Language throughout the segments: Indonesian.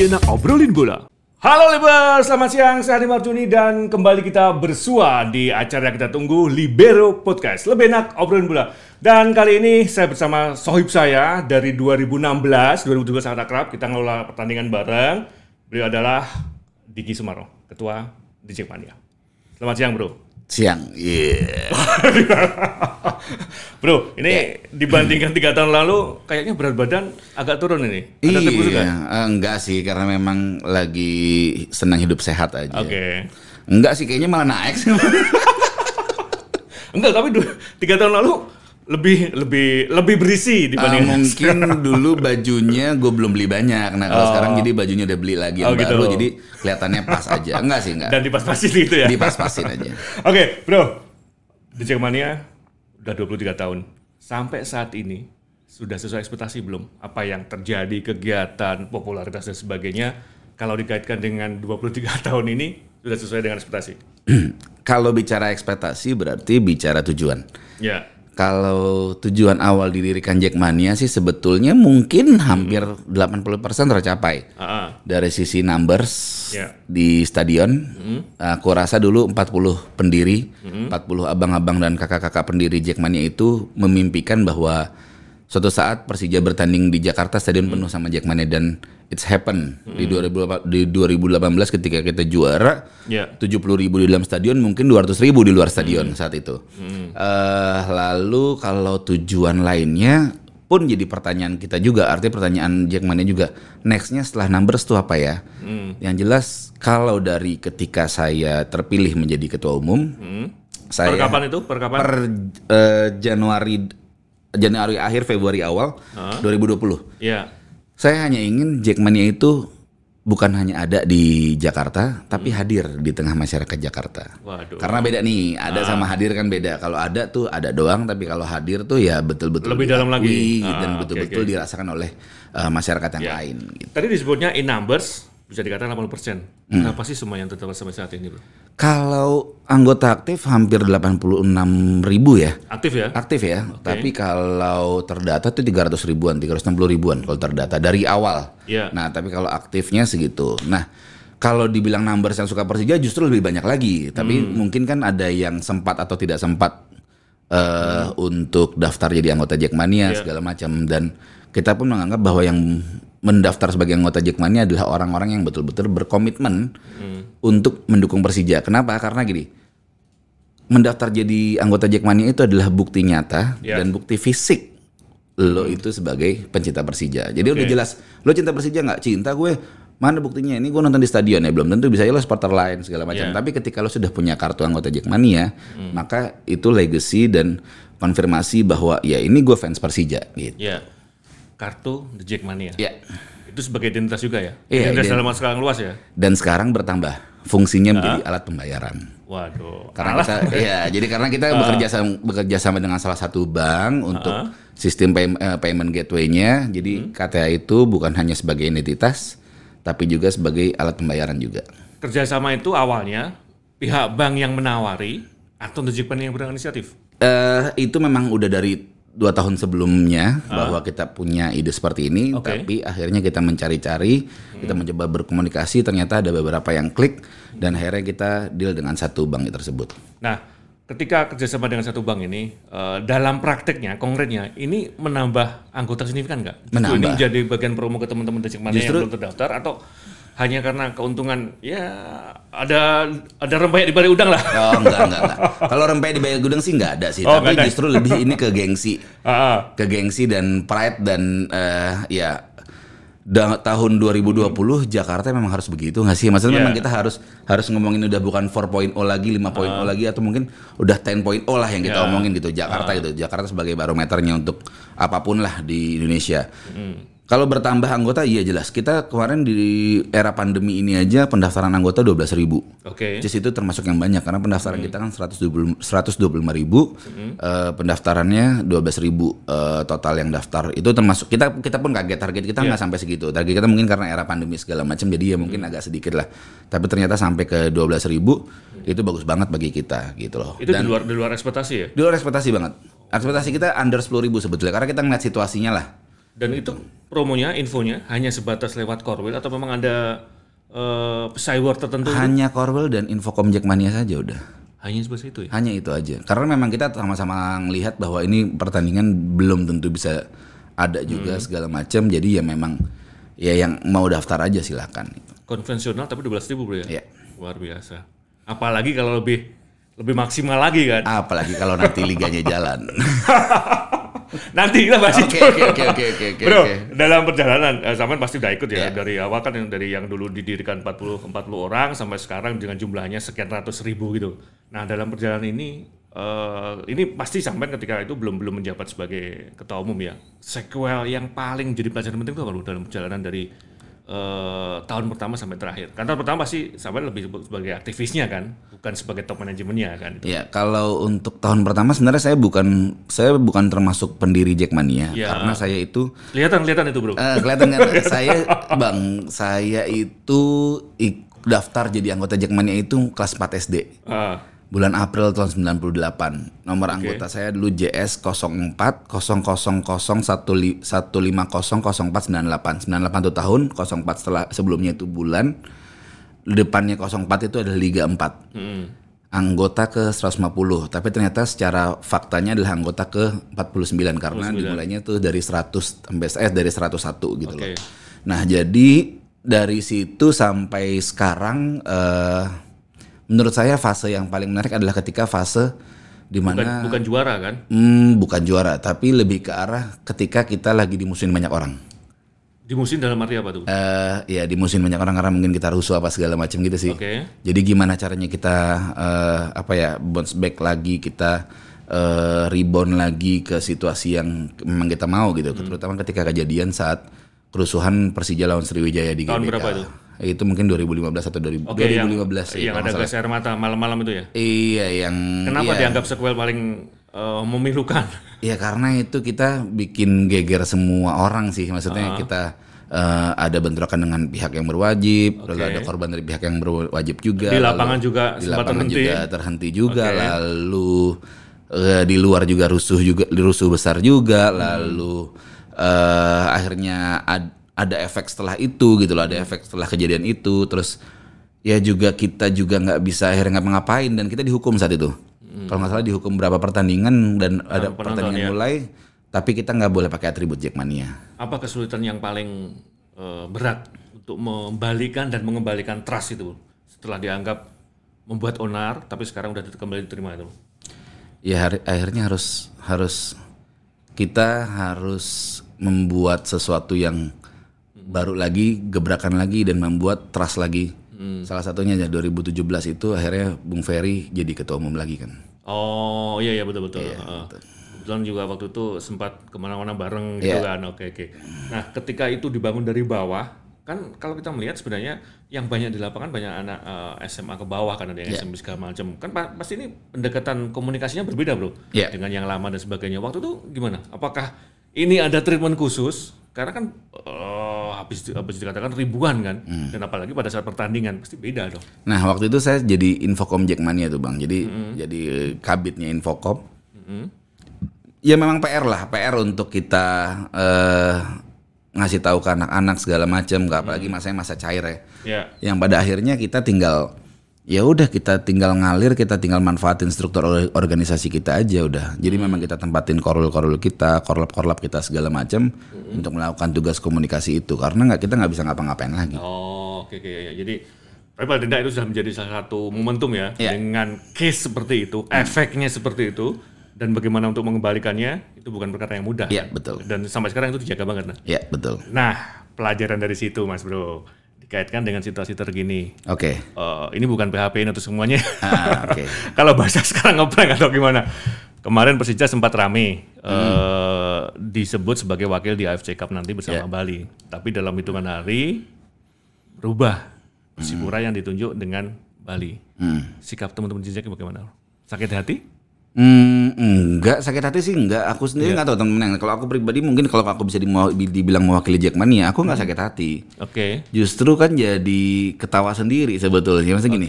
Enak obrolin bola. Halo Libers, selamat siang. Saya Adi Marjuni dan kembali kita bersua di acara yang kita tunggu Libero Podcast. Lebih enak obrolin bola. Dan kali ini saya bersama sohib saya dari 2016, 2017 sangat akrab. Kita ngelola pertandingan bareng. Beliau adalah Diki Sumaro, Ketua DJ Mania. Selamat siang bro. Siang, iya. Bro, ini dibandingkan tiga tahun lalu, kayaknya berat badan agak turun ini. Ada tips juga? Iya, eh, enggak sih karena memang lagi senang hidup sehat aja. Oke. Enggak sih kayaknya malah naik sih. Enggak, tapi du- tiga tahun lalu lebih lebih lebih berisi dibanding mungkin dulu bajunya gue belum beli banyak. Nah kalau Oh. sekarang jadi bajunya udah beli lagi yang Oh, gitu. baru, jadi kelihatannya pas aja. Enggak sih enggak. dan dipas-pasin gitu ya. Dipas-pasin aja. Oke, bro. Di Jackmania udah 23 tahun. Sampai saat ini sudah sesuai ekspektasi belum? Apa yang terjadi, kegiatan, popularitas dan sebagainya kalau dikaitkan dengan 23 tahun ini sudah sesuai dengan ekspektasi? Kalau bicara ekspektasi berarti bicara tujuan. Ya. Kalau tujuan awal didirikan Jackmania sih sebetulnya mungkin hampir 80% tercapai. Ah, dari sisi numbers Ya. di stadion, aku rasa dulu 40 pendiri, 40 abang-abang dan kakak-kakak pendiri Jackmania itu memimpikan bahwa suatu saat Persija bertanding di Jakarta stadion penuh sama Jackmania dan it's happen di 2000 di 2018 ketika kita juara Ya. 70 ribu di dalam stadion mungkin 200 ribu di luar stadion saat itu. Eh, lalu kalau tujuan lainnya pun jadi pertanyaan kita juga, artinya pertanyaan Jackmania juga. Nextnya setelah numbers itu apa ya? Yang jelas kalau dari ketika saya terpilih menjadi ketua umum, saya per kapan itu? Per kapan? per eh, Januari Januari akhir Februari awal 2020. Ya. Saya hanya ingin Jackmania itu bukan hanya ada di Jakarta, tapi hadir di tengah masyarakat Jakarta. Waduh. Karena beda nih, ada sama hadir kan beda. Kalau ada tuh ada doang, tapi kalau hadir tuh ya betul-betul Lebih dalam lagi. Ah, dan oke, betul-betul oke. dirasakan oleh uh, masyarakat yang Ya. lain. Gitu. Tadi disebutnya in numbers bisa dikatakan 80%. Hmm. Kenapa sih semua yang tetap sampai saat ini, Bro? Kalau anggota aktif hampir 86 ribu ya. Aktif ya? Aktif ya, tapi kalau terdata tuh 300 ribuan, 360 ribuan kalau terdata dari awal. Iya. Nah, tapi kalau aktifnya segitu. Nah, kalau dibilang numbers yang suka Persija justru lebih banyak lagi. Tapi mungkin kan ada yang sempat atau tidak sempat eh untuk daftar jadi anggota Jackmania Iya. segala macam dan kita pun menganggap bahwa yang mendaftar sebagai anggota Jackmania adalah orang-orang yang betul-betul berkomitmen untuk mendukung Persija. Kenapa? Karena gini, mendaftar jadi anggota Jackmania itu adalah bukti nyata Ya. dan bukti fisik lo itu sebagai pencinta Persija. Jadi udah Oke. jelas, lo cinta Persija nggak? Cinta gue. Mana buktinya? Ini gue nonton di stadion ya belum tentu bisa ya lo supporter lain segala macam. Ya. Tapi ketika lo sudah punya kartu anggota Jackmania, maka itu legacy dan konfirmasi bahwa ya ini gue fans Persija gitu. Ya. Kartu The Jackmania. Ya. Itu sebagai identitas juga ya? Iya, identitas ident- dalam skala luas ya? Dan sekarang bertambah fungsinya menjadi alat pembayaran. Waduh. Karena Alah. kita ya jadi karena kita bekerja sama bekerja sama dengan salah satu bank untuk sistem pay- eh, payment gateway-nya. Jadi KTA itu bukan hanya sebagai identitas tapi juga sebagai alat pembayaran juga. Kerjasama itu awalnya pihak bank yang menawari atau The Jackmania yang berinisiatif? Eh itu memang udah dari dua tahun sebelumnya bahwa kita punya ide seperti ini, Oke. tapi akhirnya kita mencari-cari, kita mencoba berkomunikasi, ternyata ada beberapa yang klik dan akhirnya kita deal dengan satu bank tersebut. Nah, ketika kerjasama dengan satu bank ini, eh, dalam prakteknya, konkretnya, ini menambah anggota signifikan nggak? Menambah. Ini jadi bagian promo ke teman-teman yang belum terdaftar atau hanya karena keuntungan ya ada ada rempeyek di balik udang lah. Oh enggak enggak enggak. Kalau rempeyek di bayar gudang sih enggak ada sih, Oh, tapi ada. justru lebih ini ke gengsi. Ah, ah. ke gengsi dan pride dan eh, ya da- tahun 2020 Jakarta memang harus begitu nggak sih? Maksudnya Iya. memang kita harus harus ngomongin udah bukan 4.0 lagi, 5.0 lagi atau mungkin udah 10.0 lah yang kita Iya. omongin gitu Jakarta gitu. Jakarta sebagai barometernya untuk apa pun lah di Indonesia. Kalau bertambah anggota iya jelas. Kita kemarin di era pandemi ini aja pendaftaran anggota 12.000 ribu. Oke. Just itu termasuk yang banyak karena pendaftaran kita kan 120 125 ribu, eh, pendaftarannya 12 ribu eh, total yang daftar. Itu termasuk kita kita pun kaget target kita nggak sampai segitu. Target kita mungkin karena era pandemi segala macam jadi ya mungkin agak sedikit lah. Tapi ternyata sampai ke 12 ribu itu bagus banget bagi kita gitu loh. Itu di luar di luar ekspektasi ya? di luar ekspektasi banget. Ekspektasi kita under 10 ribu sebetulnya karena kita ngeliat situasinya lah. Dan itu promonya, infonya hanya sebatas lewat Corwell atau memang ada eh cywar tertentu? Hanya Corwell dan Infocom Jackmania saja udah. Hanya sebatas itu ya? Hanya itu aja. Karena memang kita sama-sama melihat bahwa ini pertandingan belum tentu bisa ada juga segala macam. Jadi ya memang ya yang mau daftar aja silakan. Konvensional tapi 12 ribu bro ya? Iya. Luar biasa. Apalagi kalau lebih lebih maksimal lagi kan? Apalagi kalau nanti liganya jalan. Nanti kita bahas Oke itu. oke oke oke oke oke. Bro, oke. dalam perjalanan eh, Saman pasti udah ikut ya Iya. dari awal kan yang dari yang dulu didirikan 40 40 orang sampai sekarang dengan jumlahnya sekian ratus ribu gitu. Nah dalam perjalanan ini eh, ini pasti sampai ketika itu belum belum menjabat sebagai ketua umum ya. Sequel yang paling jadi pelajaran penting itu kalau dalam perjalanan dari eh, tahun pertama sampai terakhir. Kan tahun pertama pasti sampai lebih sebagai aktivisnya kan, bukan sebagai top manajemennya kan. Ya, kalau untuk tahun pertama sebenarnya saya bukan saya bukan termasuk pendiri Jackmania Ya. karena saya itu Kelihatan kelihatan itu bro. eh, kelihatan kan saya Bang, saya itu ik- daftar jadi anggota Jackmania itu kelas 4 SD. Ah, Bulan April tahun 98. Nomor anggota saya dulu JS 04 000 150 0498. 98 itu tahun, 04 setelah sebelumnya itu bulan. Depannya 04 itu adalah Liga 4. mm, Anggota ke 150, tapi ternyata secara faktanya adalah anggota ke 49 karena dimulainya tuh dari 100 sampai eh dari 101 gitu Oke. loh. Nah, jadi dari situ sampai sekarang eh menurut saya fase yang paling menarik adalah ketika fase di bukan, mana bukan juara kan? hmm, bukan juara, tapi lebih ke arah ketika kita lagi dimusuhin banyak orang. Di musim dalam arti apa tuh? eh ya dimusuhin banyak orang karena mungkin kita rusuh apa segala macam gitu sih. Oke. Jadi gimana caranya kita eh, apa ya bounce back lagi kita eh, rebound lagi ke situasi yang memang kita mau gitu, Hmm. terutama ketika kejadian saat kerusuhan Persija lawan Sriwijaya di Tahun GBK. berapa itu? Itu mungkin 2015 atau 2000, Oke, yang, 2015 ya, yang ada gas air mata malam-malam itu ya. Iya, yang Kenapa iya. dianggap sequel paling eh, memilukan? Ya karena itu kita bikin geger semua orang sih, maksudnya kita eh, ada bentrokan dengan pihak yang berwajib, lalu ada korban dari pihak yang berwajib juga. Di lalu lapangan juga di lapangan terhenti. juga terhenti juga, Oke. lalu eh, di luar juga rusuh juga, rusuh besar juga, lalu eh, akhirnya ad- ada efek setelah itu gitu loh, ada efek setelah kejadian itu, terus ya juga kita juga nggak bisa akhirnya ngapa-ngapain dan kita dihukum saat itu. Kalau nggak salah dihukum berapa pertandingan dan ada penonton, pertandingan ya. mulai, tapi kita nggak boleh pakai atribut Jackmania. Apa kesulitan yang paling eh, berat untuk membalikan dan mengembalikan trust itu setelah dianggap membuat onar tapi sekarang udah kembali diterima itu? Ya hari- akhirnya harus harus kita harus membuat sesuatu yang baru lagi, gebrakan lagi dan membuat trust lagi. Salah satunya ya 2017 itu akhirnya Bung Ferry jadi ketua umum lagi kan. Oh iya iya betul betul. Heeh. Kebetulan juga waktu itu sempat ke mana-mana bareng gitu Iya. kan. Oke oke. Nah ketika itu dibangun dari bawah, kan kalau kita melihat sebenarnya yang banyak di lapangan banyak anak eh, SMA ke bawah kan ada yang Iya. SMP segala macam. Kan pa- pasti ini pendekatan komunikasinya berbeda bro Iya. dengan yang lama dan sebagainya. Waktu itu gimana? Apakah ini ada treatment khusus? Karena kan eh, habis habis dikatakan ribuan kan, Hmm. dan apalagi pada saat pertandingan pasti beda dong. Nah waktu itu saya jadi Infocom Jackmania tuh bang, jadi jadi eh, kabitnya Infocom. Ya memang PR lah, PR untuk kita eh, ngasih tahu ke anak-anak segala macam, nggak apalagi masanya masa cair ya. Ya. Yang pada akhirnya kita tinggal ya udah kita tinggal ngalir, kita tinggal manfaatin struktur or- organisasi kita aja udah. Jadi memang kita tempatin korul-korul kita, korlap-korlap kita segala macam untuk melakukan tugas komunikasi itu karena nggak kita nggak bisa ngapa-ngapain lagi. Oh, oke oke ya. Jadi tapi paling tidak itu sudah menjadi salah satu momentum ya Iya. dengan case seperti itu, efeknya seperti itu dan bagaimana untuk mengembalikannya itu bukan perkara yang mudah. Iya betul. Dan sampai sekarang itu dijaga banget. Nah, Ya betul. nah pelajaran dari situ Mas Bro dikaitkan dengan situasi terkini. Oke. Eh, ini bukan PHP untuk semuanya. Ah, oke. Kalau bahasa sekarang ngeprank atau gimana? Kemarin Persija sempat rame eh, disebut sebagai wakil di AFC Cup nanti bersama Bali. Tapi dalam hitungan hari berubah Persipura yang ditunjuk dengan Bali. Sikap teman-teman Jejak bagaimana? Sakit hati? Hmm, enggak sakit hati sih enggak. Aku sendiri nggak tahu temen-temen. Kalau aku pribadi mungkin kalau aku bisa dibilang mewakili Jackmania, aku nggak sakit hati. Oke. Justru kan jadi ketawa sendiri sebetulnya. Maksudnya gini,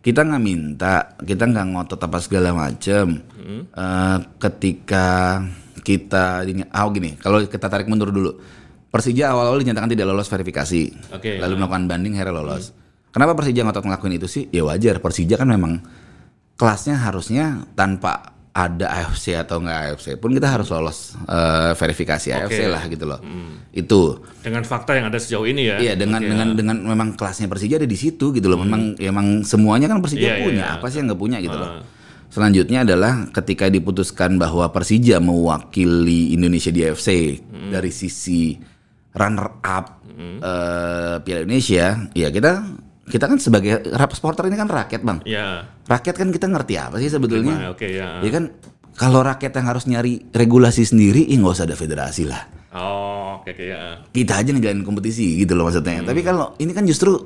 kita nggak minta, kita nggak ngotot apa segala macem. Eh, ketika kita ini ah gini, kalau kita tarik mundur dulu. Persija awal-awal dinyatakan tidak lolos verifikasi. Oke, lalu melakukan banding akhirnya lolos. Kenapa Persija ngotot ngelakuin itu sih? Ya wajar, Persija kan memang kelasnya harusnya tanpa ada AFC atau enggak AFC pun kita harus lolos eh, verifikasi AFC lah gitu loh. Itu. Dengan fakta yang ada sejauh ini ya. Iya dengan dengan dengan memang kelasnya Persija ada di situ gitu loh. Memang emang semuanya kan Persija Iya, iya, punya. iya. Apa sih yang nggak punya gitu loh. Selanjutnya adalah ketika diputuskan bahwa Persija mewakili Indonesia di AFC dari sisi runner up eh, Piala Indonesia, ya kita kita kan sebagai rap supporter ini kan rakyat bang. Ya. Rakyat kan kita ngerti apa sih sebetulnya? Oke ya. Ya kan kalau rakyat yang harus nyari regulasi sendiri, ya nggak usah ada federasi lah Oh, oke oke ya. kita aja ngejalanin kompetisi gitu loh maksudnya. Hmm. Tapi kalau ini kan justru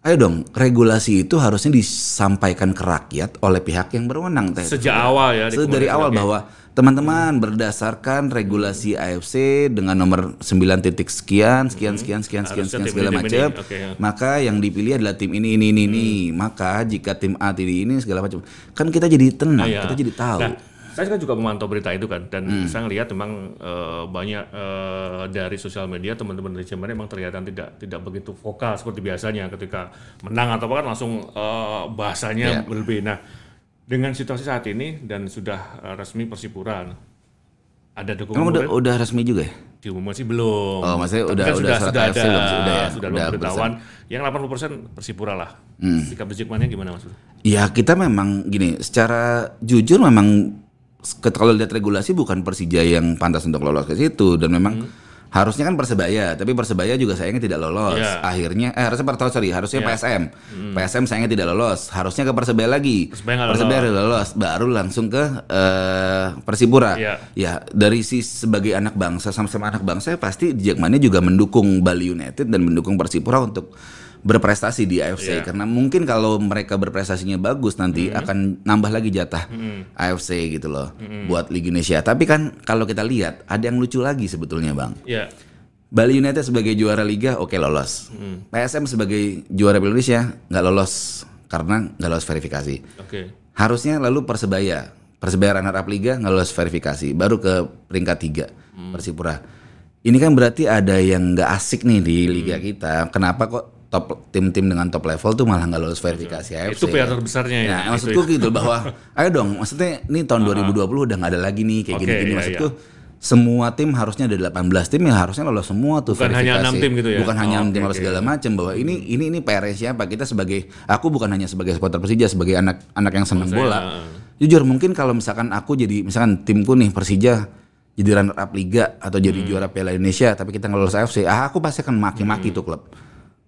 ayo dong, regulasi itu harusnya disampaikan ke rakyat oleh pihak yang berwenang teh. Sejak awal ya. Se- dari awal bahwa teman-teman berdasarkan regulasi AFC dengan nomor 9 titik sekian, sekian, sekian, sekian, sekian, Hmm. Sekian tim segala macam. Oke, ya. Maka yang dipilih adalah tim ini, ini, ini, ini. Maka jika tim A tim ini segala macam, kan kita jadi tenang, Iya. kita jadi tahu. Nah, saya kan juga memantau berita itu kan dan Hmm. saya lihat memang eh, banyak eh, dari sosial media teman-teman dari Jerman memang terlihat tidak tidak begitu vokal seperti biasanya ketika menang atau apa kan langsung eh, bahasanya Iya. berbeda. Nah, dengan situasi saat ini dan sudah resmi Persipura ada dukungan Emang udah, udah resmi juga ya? diumumkan sih belum. Oh, maksudnya Tapi udah- kan udah sudah sudah ada belum sih? Udah ya? sudah Udah pemberitahuan yang 80% Persipura lah. Hmm. Sikap Jackmania gimana Mas? Bro? Ya kita memang gini, secara jujur memang kalau lihat regulasi bukan Persija yang pantas untuk lolos ke situ dan memang harusnya kan Persebaya, tapi Persebaya juga sayangnya tidak lolos. Iya. Akhirnya eh harusnya Parto sorry, harusnya PSM. PSM sayangnya tidak lolos, harusnya ke Persebaya lagi. Persebaya udah lolos, baru langsung ke eh, Persipura. Iya. Ya, dari si sebagai anak bangsa sama-sama anak bangsa pasti Jackmania juga mendukung Bali United dan mendukung Persipura untuk berprestasi di AFC Iya. karena mungkin kalau mereka berprestasinya bagus nanti akan nambah lagi jatah AFC gitu loh buat Liga Indonesia. Tapi kan kalau kita lihat ada yang lucu lagi sebetulnya bang. Ya. Bali United sebagai juara liga oke lolos. PSM sebagai juara Indonesia nggak lolos karena nggak lolos verifikasi. Oke. Harusnya lalu Persebaya, Persebaya runner up liga nggak lolos verifikasi, baru ke peringkat tiga Persipura. Ini kan berarti ada yang nggak asik nih di liga kita. Kenapa kok top tim-tim dengan top level tuh malah nggak lolos verifikasi AFC? Itu PR terbesarnya ya. Nah, itu maksudku gitu bahwa ayo dong, maksudnya ini tahun 2020 udah nggak ada lagi nih kayak gini-gini iya, maksudku. Semua tim harusnya ada 18 tim ya harusnya lolos semua tuh Bukan hanya verifikasi. enam tim gitu ya? Bukan hanya Oh, enam tim oke, harus oke. segala macam bahwa ini ini ini PR siapa? Kita sebagai aku bukan hanya sebagai supporter Persija, sebagai anak anak yang senang bola. Jujur mungkin kalau misalkan aku jadi misalkan timku nih Persija jadi runner up liga atau jadi Hmm. juara Piala Indonesia tapi kita nggak lolos AFC, ah aku pasti akan maki-maki tuh klub.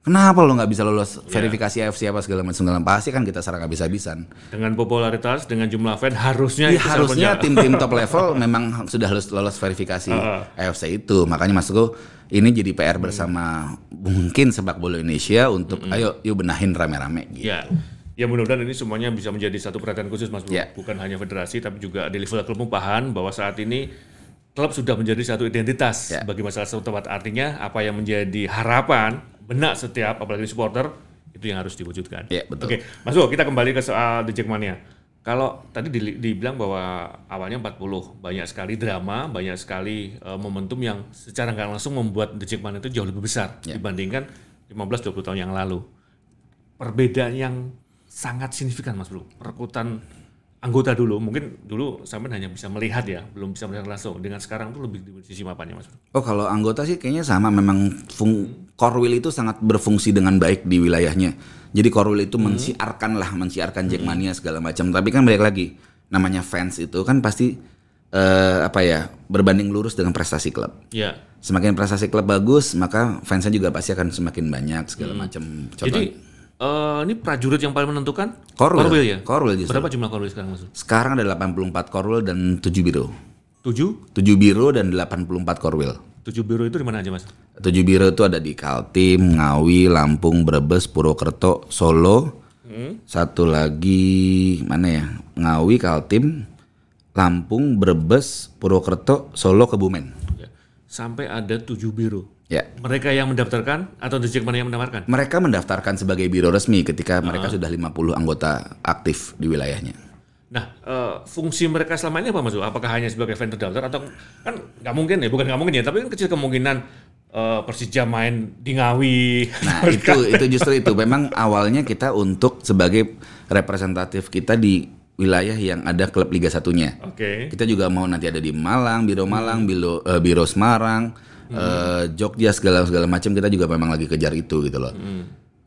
Kenapa lo nggak bisa lolos Iya. verifikasi AFC apa segala macam segala pasti kan kita serang habis-habisan. Dengan popularitas, dengan jumlah fan harusnya Ya, harusnya tim-tim top level memang sudah lolos, lolos verifikasi AFC itu. Makanya maksudku ini jadi PR bersama mungkin sepak bola Indonesia untuk ayo yuk benahin rame-rame gitu. Ya. Ya mudah-mudahan ini semuanya bisa menjadi satu perhatian khusus Mas Bro. Ya. Bukan hanya federasi tapi juga di level klub paham bahwa saat ini klub sudah menjadi satu identitas Ya. bagi masalah satu tempat artinya apa yang menjadi harapan benak setiap apalagi supporter itu yang harus diwujudkan. Ya, betul. Oke, Mas Bro, kita kembali ke soal The Jackmania. Kalau tadi di- dibilang bahwa awalnya 40, banyak sekali drama, banyak sekali eh, momentum yang secara nggak langsung membuat The Jackmania itu jauh lebih besar Ya. dibandingkan 15-20 tahun yang lalu perbedaan yang sangat signifikan Mas Bro. Perekrutan anggota dulu, mungkin dulu sampai hanya bisa melihat ya, belum bisa melihat langsung. Dengan sekarang tuh lebih di sisi apanya Mas? Oh kalau anggota sih kayaknya sama memang fung, Korwil itu sangat berfungsi dengan baik di wilayahnya. Jadi Korwil itu mensiarkan lah, mensiarkan Jackmania segala macam. Tapi kan balik lagi, namanya fans itu kan pasti eh, apa ya berbanding lurus dengan prestasi klub. Ya. Semakin prestasi klub bagus, maka fansnya juga pasti akan semakin banyak segala macam. Contoh Jadi eh, ini prajurit yang paling menentukan Korwil, ya. Korwil justru. Berapa jumlah Korwil sekarang Bro? Sekarang ada 84 Korwil dan 7 biro. 7? 7 biro dan 84 Korwil. 7 biru itu di mana aja Mas? 7 biro itu ada di Kaltim, Ngawi, Lampung, Brebes, Purwokerto, Solo. Satu lagi mana ya? Ngawi, Kaltim, Lampung, Brebes, Purwokerto, Solo, Kebumen. Ya. Sampai ada 7 biru. Ya. Mereka yang mendaftarkan atau The Jackmania yang mendaftarkan? Mereka mendaftarkan sebagai biro resmi ketika mereka sudah 50 anggota aktif di wilayahnya. Nah, eh, fungsi mereka selama ini apa Mas? Apakah hanya sebagai vendor daftar atau kan nggak mungkin ya, bukan nggak mungkin ya, tapi kan kecil kemungkinan eh, Persija main di Ngawi. Nah itu itu justru itu memang awalnya kita untuk sebagai representatif kita di wilayah yang ada klub Liga Satunya. Oke. Kita juga mau nanti ada di Malang, Biro Malang, Biro eh, Biro Semarang, eh, Jogja segala segala macam kita juga memang lagi kejar itu gitu loh.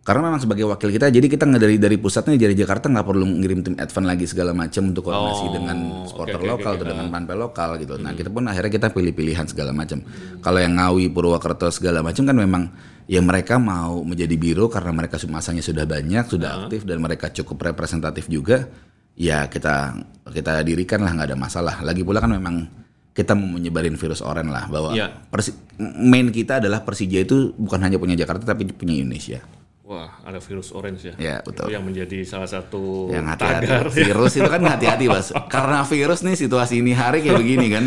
Karena memang sebagai wakil kita, jadi kita nggak dari dari pusatnya dari Jakarta nggak perlu ngirim tim advance lagi segala macam untuk koordinasi Oh, dengan supporter oke, lokal oke. atau dengan panpel lokal gitu. Nah kita pun akhirnya kita pilih-pilihan segala macam. Kalau yang Ngawi, Purwokerto segala macam kan memang ya mereka mau menjadi biro karena mereka masanya sudah banyak, sudah aktif dan mereka cukup representatif juga. Ya kita kita dirikan lah nggak ada masalah. Lagi pula kan memang kita mau menyebarin virus oren lah bahwa Iya. Persi- main kita adalah Persija itu bukan hanya punya Jakarta tapi punya Indonesia. Wah, ada virus orange ya. Ya, betul. Itu yang menjadi salah satu Yang hati-hati. tagar. ya. Virus itu kan hati-hati, Bas. Karena virus nih situasi ini hari kayak begini kan.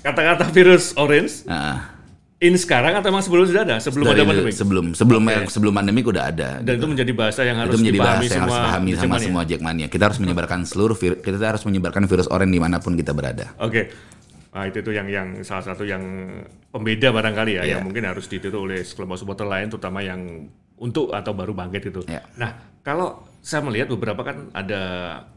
Kata-kata virus orange Nah, ini sekarang atau memang sebelum sudah ada? Sebelum dari ada pandemi? sebelum sebelum sebelum pandemi udah ada. Dan itu menjadi bahasa yang harus itu menjadi dipahami bahasa yang harus semua dipahami sama semua Jackmania. Kita harus menyebarkan seluruh vir- kita harus menyebarkan virus oren di mana pun kita berada. Oke. Nah, itu tuh yang yang salah satu yang pembeda barangkali ya, Iya. yang mungkin harus ditiru oleh kelompok supporter lain, terutama yang untuk atau baru bangkit itu. Iya. Nah, kalau saya melihat beberapa kan ada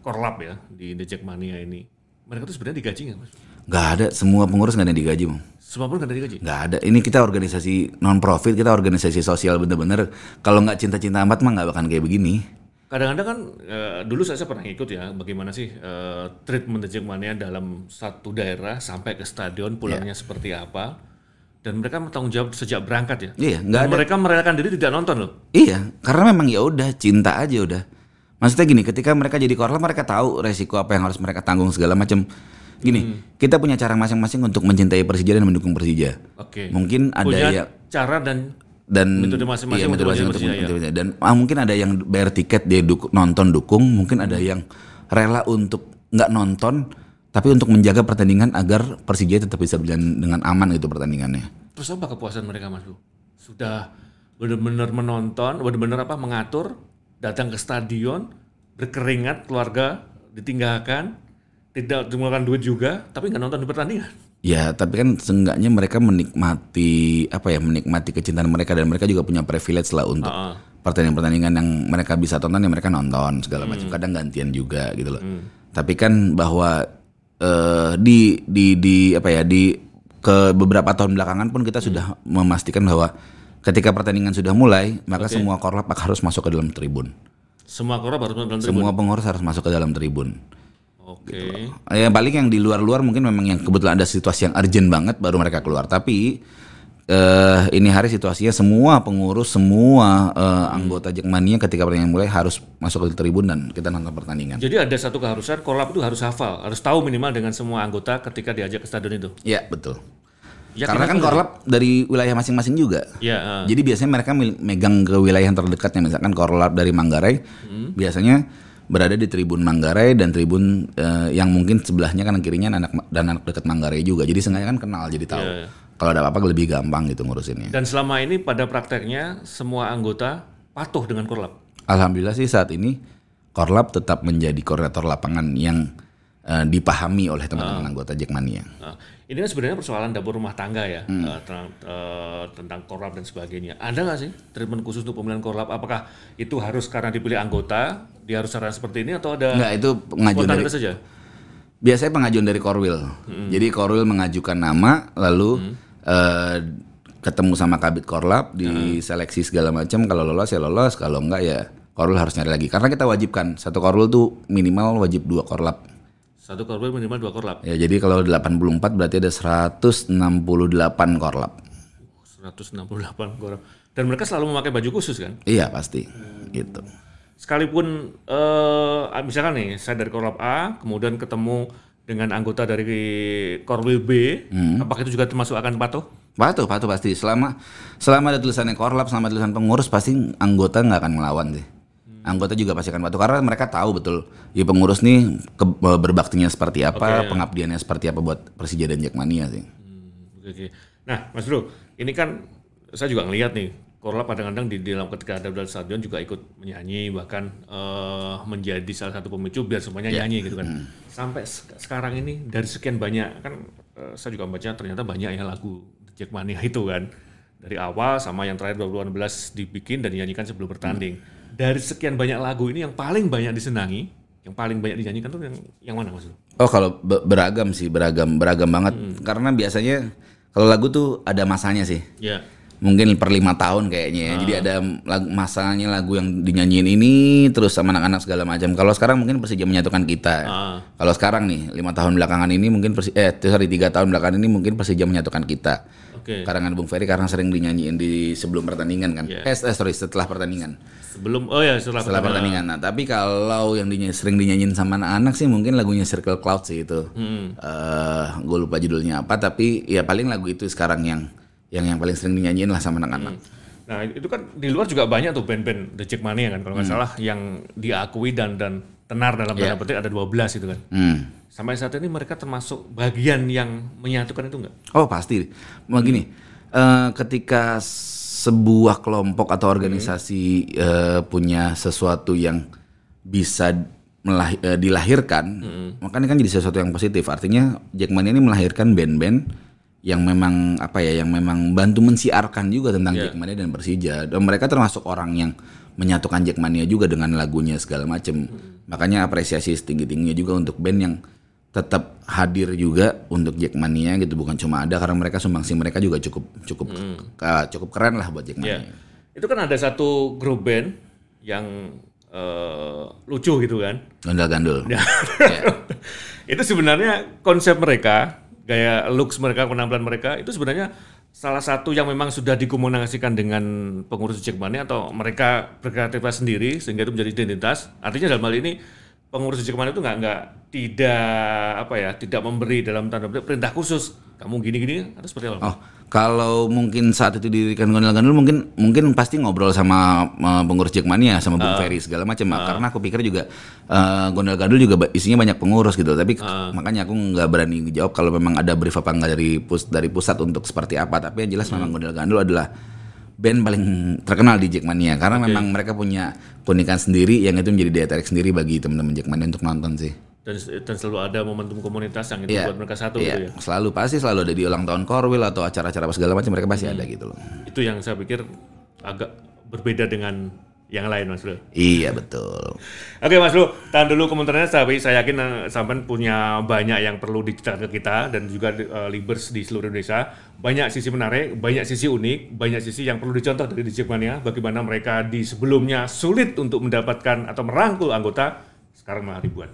korlap ya di The Jackmania ini. Mereka tuh sebenarnya digaji nggak, Mas? Gak ada semua pengurus gak ada yang digaji, Bang. Semua pun nggak ada digaji. Nggak ada. Ini kita organisasi non profit, kita organisasi sosial bener-bener. Kalau nggak cinta-cinta amat mah nggak bakal kayak begini. Kadang-kadang kan eh, dulu saya, saya pernah ikut ya, bagaimana sih eh, treatment The Jackmania dalam satu daerah sampai ke stadion, pulangnya Iya. seperti apa. Dan mereka bertanggung jawab sejak berangkat ya. Iya, nggak Dan ada. mereka merelakan diri tidak nonton loh. Iya, karena memang ya udah cinta aja udah. Maksudnya gini, ketika mereka jadi korlap mereka tahu resiko apa yang harus mereka tanggung segala macam. Gini, kita punya cara masing-masing untuk mencintai Persija dan mendukung Persija. Oke. Mungkin ada Punya yang cara dan dan Metode masing-masing iya, metode masing mencintai untuk Persija, mencintai Persija. dan ah, mungkin ada yang bayar tiket dia duk- nonton dukung, mungkin ada yang rela untuk nggak nonton tapi untuk menjaga pertandingan agar Persija tetap bisa berjalan dengan aman gitu pertandingannya. terus apa kepuasan mereka Mas Bu? Sudah benar-benar menonton, benar-benar apa mengatur, datang ke stadion, berkeringat, keluarga ditinggalkan, tidak mengeluarkan duit juga, tapi nggak nonton di pertandingan. Ya, tapi kan seenggaknya mereka menikmati apa ya, menikmati kecintaan mereka dan mereka juga punya privilege lah untuk pertandingan-pertandingan yang mereka bisa tonton ya mereka nonton segala macam. Hmm. Kadang gantian juga gitu loh. Tapi kan bahwa eh, di di di apa ya di ke beberapa tahun belakangan pun kita sudah memastikan bahwa ketika pertandingan sudah mulai maka semua korlap harus masuk ke dalam tribun. Semua korab harus nonton tribun. Semua pengurus harus masuk ke dalam tribun. Oke. Ya paling yang di luar-luar mungkin memang yang kebetulan ada situasi yang urgent banget baru mereka keluar. Tapi eh ini hari situasinya semua pengurus, semua eh, anggota Jackmania ketika pertandingan mulai harus masuk ke tribun dan kita nonton pertandingan. Jadi ada satu keharusan korlap itu harus hafal, harus tahu minimal dengan semua anggota ketika diajak ke stadion itu. Ya betul. Ya, Karena kan korlap dari wilayah masing-masing juga. Ya, eh. Jadi biasanya mereka megang ke wilayah yang terdekatnya. Misalkan korlap dari Manggarai, Hmm. biasanya berada di tribun Manggarai dan tribun eh, yang mungkin sebelahnya kan kirinya anak dan anak dekat Manggarai juga. Jadi sengaja kan kenal, jadi tahu. Iya, iya. Kalau ada apa-apa lebih gampang gitu ngurusinnya. Dan selama ini pada prakteknya semua anggota patuh dengan korlap. Alhamdulillah sih saat ini Korlap tetap menjadi koordinator lapangan yang eh, dipahami oleh teman-teman anggota Jackmania. Nah, ini kan sebenarnya persoalan dapur rumah tangga ya Hmm. eh, tentang, eh, tentang korlap dan sebagainya. Ada nggak sih treatment khusus untuk pemilihan korlap? Apakah itu harus karena dipilih anggota, dia harus caranya seperti ini atau ada Enggak, itu pengajuan dari saja? biasanya pengajuan dari Korwil. Jadi Korwil mengajukan nama lalu eh, ketemu sama Kabit Korlap diseleksi segala macam kalau lolos ya lolos kalau enggak ya Korwil harus nyari lagi karena kita wajibkan satu Korwil tuh minimal wajib dua Korlap. Satu korban minimal dua korlap. Ya jadi kalau 84 berarti ada 168 Korlap. 168 korlap. Dan mereka selalu memakai baju khusus kan? Iya pasti gitu. Sekalipun eh misalkan nih saya dari korlap A, kemudian ketemu dengan anggota dari korwil B, Hmm. apakah itu juga termasuk akan patuh? Patuh, patuh pasti. Selama selama ada tulisannya korlap, selama ada tulisan pengurus pasti anggota nggak akan ngelawan sih. Anggota juga pasti akan patuh karena mereka tahu betul ya pengurus nih ke- berbaktinya seperti apa, pengabdiannya seperti apa buat Persija dan Jackmania sih. Oke, oke. Nah, Mas Bro, ini kan saya juga ngelihat nih Korla kadang-kadang di dalam ketika ada dalam stadion juga ikut menyanyi bahkan eh, menjadi salah satu pemicu biar semuanya nyanyi gitu kan. Sampai sek- sekarang ini dari sekian banyak kan eh, saya juga baca ternyata banyak ya lagu Jackmania itu kan. Dari awal sama yang terakhir 2018 dibikin dan dinyanyikan sebelum bertanding. Dari sekian banyak lagu ini yang paling banyak disenangi, yang paling banyak dinyanyikan tuh yang yang mana Mas? Oh kalau be- beragam sih beragam beragam banget karena biasanya kalau lagu tuh ada masanya sih. Ya. Mungkin per lima tahun kayaknya ya. Jadi ada lagu, masanya lagu yang dinyanyiin ini terus sama anak-anak segala macam. Kalau sekarang mungkin Persija menyatukan kita. Ah. Kalau sekarang nih lima tahun belakangan ini mungkin Persi eh sorry tiga tahun belakangan ini mungkin Persija menyatukan kita. Oke. Karangan Bung Ferry karena sering dinyanyiin di sebelum pertandingan kan. Iya. Eh, eh, sorry setelah pertandingan. Sebelum oh ya setelah, Setelah pertandingan. Nah, tapi kalau yang dinyanyi, sering dinyanyiin sama anak-anak sih mungkin lagunya Circle Cloud sih itu. Eh, gue lupa judulnya apa tapi ya paling lagu itu sekarang yang yang yang paling sering dinyanyiin lah sama anak-anak. Nah itu kan di luar juga banyak tuh band-band The Jackmania kan kalau nggak salah yang diakui dan dan tenar dalam tanda petik ada 12 itu kan. Hmm. Sampai saat ini mereka termasuk bagian yang menyatukan itu enggak? Oh pasti. Mau gini, eh, ketika sebuah kelompok atau organisasi eh, punya sesuatu yang bisa melah- eh, dilahirkan, makanya kan jadi sesuatu yang positif. Artinya Jackmania ini melahirkan band-band yang memang apa ya, yang memang bantu mensiarkan juga tentang Iya. Jackmania dan Persija. Dan mereka termasuk orang yang menyatukan Jackmania juga dengan lagunya segala macam. Makanya apresiasi setinggi tingginya juga untuk band yang tetap hadir juga untuk Jackmania gitu bukan cuma ada karena mereka sumbangsi mereka juga cukup cukup uh, cukup keren lah buat. Jackmania. Itu kan ada satu grup band yang eh, lucu gitu kan. Gandul-gandul. Ya. Ya. itu sebenarnya konsep mereka, gaya looks mereka, penampilan mereka itu sebenarnya salah satu yang memang sudah dikomunikasikan dengan pengurus Jackmania atau mereka berkreativitas sendiri sehingga itu menjadi identitas. Artinya dalam hal ini pengurus Jackmania itu nggak nggak tidak apa ya tidak memberi dalam tanda petik perintah khusus kamu gini-gini atau seperti apa? Oh, kalau mungkin saat itu didirikan Gandul-gandul mungkin mungkin pasti ngobrol sama uh, pengurus Jackmania sama Bung Ferry segala macam. Karena aku pikir juga uh, Gandul-gandul juga ba- isinya banyak pengurus gitu. Tapi makanya aku nggak berani jawab kalau memang ada brief apa enggak dari pus dari pusat untuk seperti apa. Tapi yang jelas memang Gandul-gandul adalah band paling terkenal di Jackmania. Karena memang mereka punya keunikan sendiri yang itu menjadi daya tarik sendiri bagi teman-teman Jackmania untuk nonton sih. Dan, dan selalu ada momentum komunitas yang itu Iya. buat mereka satu Iya, gitu ya. selalu pasti selalu ada di ulang tahun Korwil atau acara-acara apa segala macam mereka pasti ada gitu loh. Itu yang saya pikir agak berbeda dengan yang lain Mas Bro. Iya betul. Oke Mas Bro, tahan dulu komentarnya tapi saya yakin eh, sampean punya banyak yang perlu diceritakan ke kita dan juga eh, Libers di seluruh Indonesia. Banyak sisi menarik, banyak sisi unik, banyak sisi yang perlu dicontoh dari Jackmania. Bagaimana mereka di sebelumnya sulit untuk mendapatkan atau merangkul anggota, sekarang malah ribuan.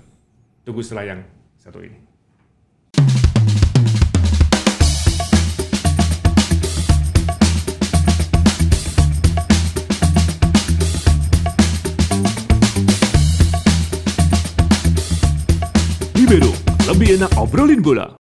Tunggu setelah yang satu ini. Libero, lebih enak obrolin bola.